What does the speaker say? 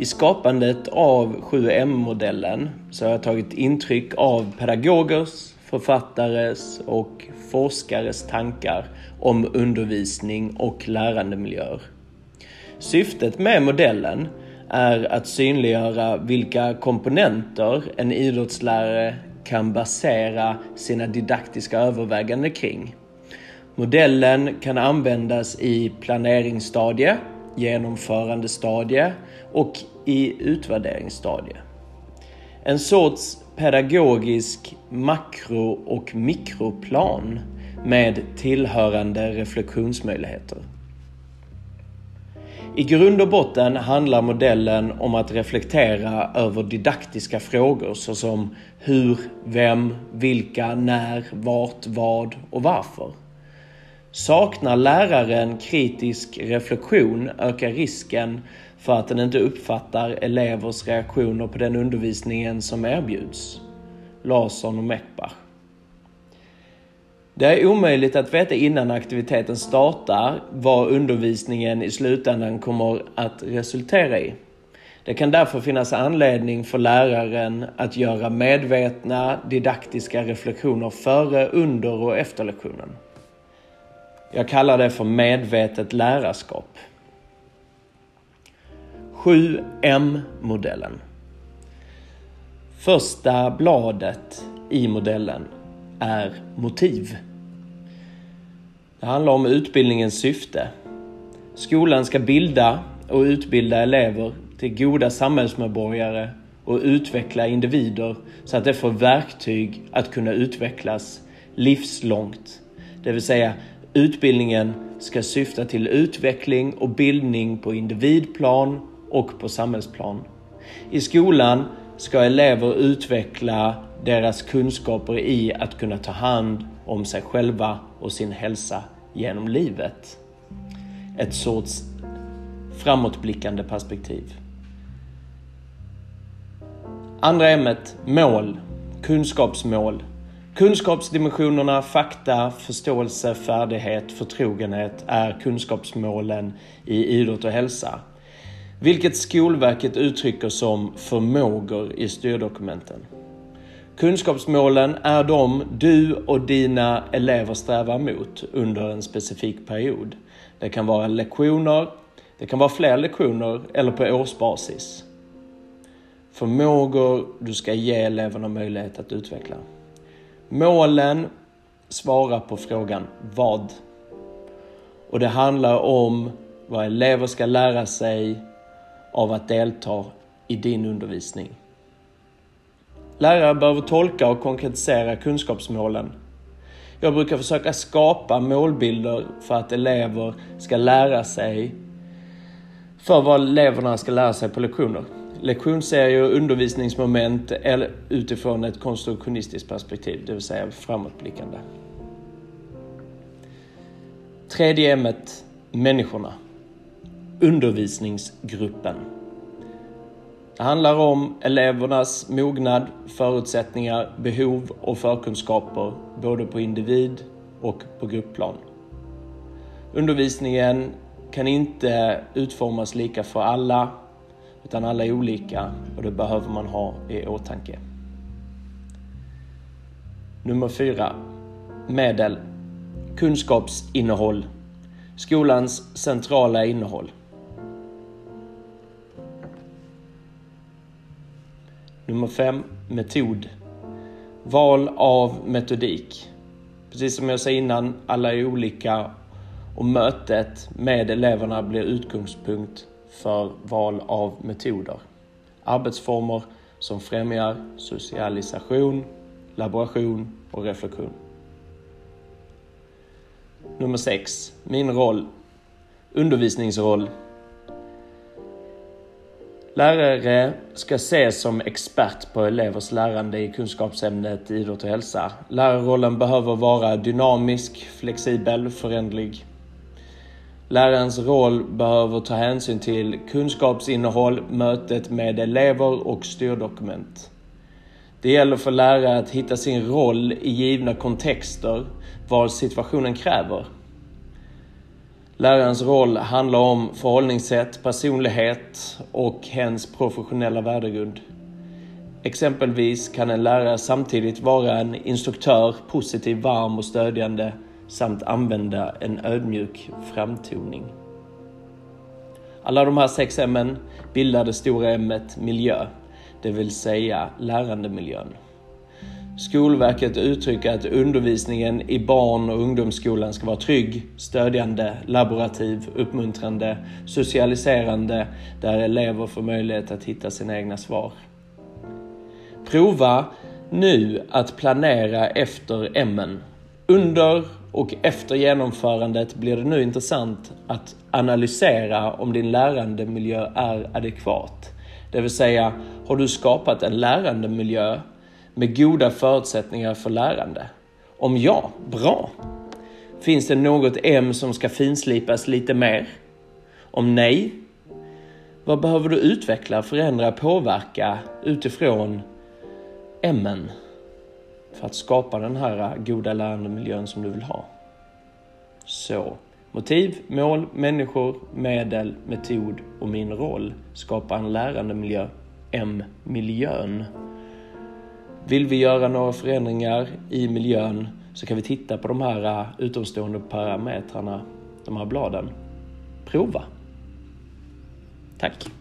I skapandet av 7M-modellen så har jag tagit intryck av pedagogers, författares och forskares tankar om undervisning och lärandemiljöer. Syftet med modellen är att synliggöra vilka komponenter en idrottslärare kan basera sina didaktiska överväganden kring. Modellen kan användas i planeringsstadie, genomförandestadie och i utvärderingsstadie. En sorts pedagogisk makro och mikroplan med tillhörande reflektionsmöjligheter. I grund och botten handlar modellen om att reflektera över didaktiska frågor såsom hur, vem, vilka, när, vart, vad och varför. Saknar läraren kritisk reflektion ökar risken för att den inte uppfattar elevers reaktioner på den undervisningen som erbjuds. Larsson och Meckbach. Det är omöjligt att veta innan aktiviteten startar vad undervisningen i slutändan kommer att resultera i. Det kan därför finnas anledning för läraren att göra medvetna didaktiska reflektioner före, under och efter lektionen. Jag kallar det för medvetet lärarskap. 7M-modellen. Första bladet i modellen är motiv. Det handlar om utbildningens syfte. Skolan ska bilda och utbilda elever till goda samhällsmedborgare och utveckla individer så att de får verktyg att kunna utvecklas livslångt. Det vill säga, utbildningen ska syfta till utveckling och bildning på individplan och på samhällsplan. I skolan ska elever utveckla deras kunskaper i att kunna ta hand om sig själva och sin hälsa genom livet. Ett sorts framåtblickande perspektiv. Andra ämnet, mål, kunskapsmål. Kunskapsdimensionerna fakta, förståelse, färdighet, förtrogenhet är kunskapsmålen i idrott och hälsa. Vilket Skolverket uttrycker som förmågor i styrdokumenten. Kunskapsmålen är de du och dina elever strävar mot under en specifik period. Det kan vara lektioner, det kan vara fler lektioner eller på årsbasis. Förmågor du ska ge eleverna möjlighet att utveckla. Målen svarar på frågan vad? Och det handlar om vad elever ska lära sig av att delta i din undervisning. Lärare behöver tolka och konkretisera kunskapsmålen. Jag brukar försöka skapa målbilder för att elever ska lära sig för vad eleverna ska lära sig på lektioner. Lektionsserier och undervisningsmoment eller utifrån ett konstruktionistiskt perspektiv, det vill säga framåtblickande. Tredje ämnet, människorna. Undervisningsgruppen. Det handlar om elevernas mognad, förutsättningar, behov och förkunskaper både på individ och på gruppplan. Undervisningen kan inte utformas lika för alla utan alla är olika och det behöver man ha i åtanke. Nummer fyra. Medel. Kunskapsinnehåll. Skolans centrala innehåll. Nummer fem, metod. Val av metodik. Precis som jag sa innan, alla är olika och mötet med eleverna blir utgångspunkt för val av metoder. Arbetsformer som främjar socialisation, laboration och reflektion. Nummer 6. Min roll. Undervisningsroll Lärare ska ses som expert på elevers lärande i kunskapsämnet idrott och hälsa. Lärarrollen behöver vara dynamisk, flexibel, förändlig. Lärarens roll behöver ta hänsyn till kunskapsinnehåll, mötet med elever och styrdokument. Det gäller för lärare att hitta sin roll i givna kontexter, vad situationen kräver. Lärarens roll handlar om förhållningssätt, personlighet och hens professionella värdegrund. Exempelvis kan en lärare samtidigt vara en instruktör, positiv, varm och stödjande samt använda en ödmjuk framtoning. Alla de här sex M bildar det stora M miljö, det vill säga lärandemiljön. Skolverket uttrycker att undervisningen i barn och ungdomsskolan ska vara trygg, stödjande, laborativ, uppmuntrande, socialiserande, där elever får möjlighet att hitta sina egna svar. Prova nu att planera efter ämnen. Under och efter genomförandet blir det nu intressant att analysera om din lärandemiljö är adekvat. Det vill säga, har du skapat en lärandemiljö med goda förutsättningar för lärande? Om ja, bra! Finns det något M som ska finslipas lite mer? Om nej, vad behöver du utveckla, förändra, påverka utifrån M-en? För att skapa den här äh, goda lärandemiljön som du vill ha? Så, motiv, mål, människor, medel, metod och min roll Skapa en lärandemiljö, M-miljön. Vill vi göra några förändringar i miljön så kan vi titta på de här äh, utomstående parametrarna, de här bladen. Prova! Tack!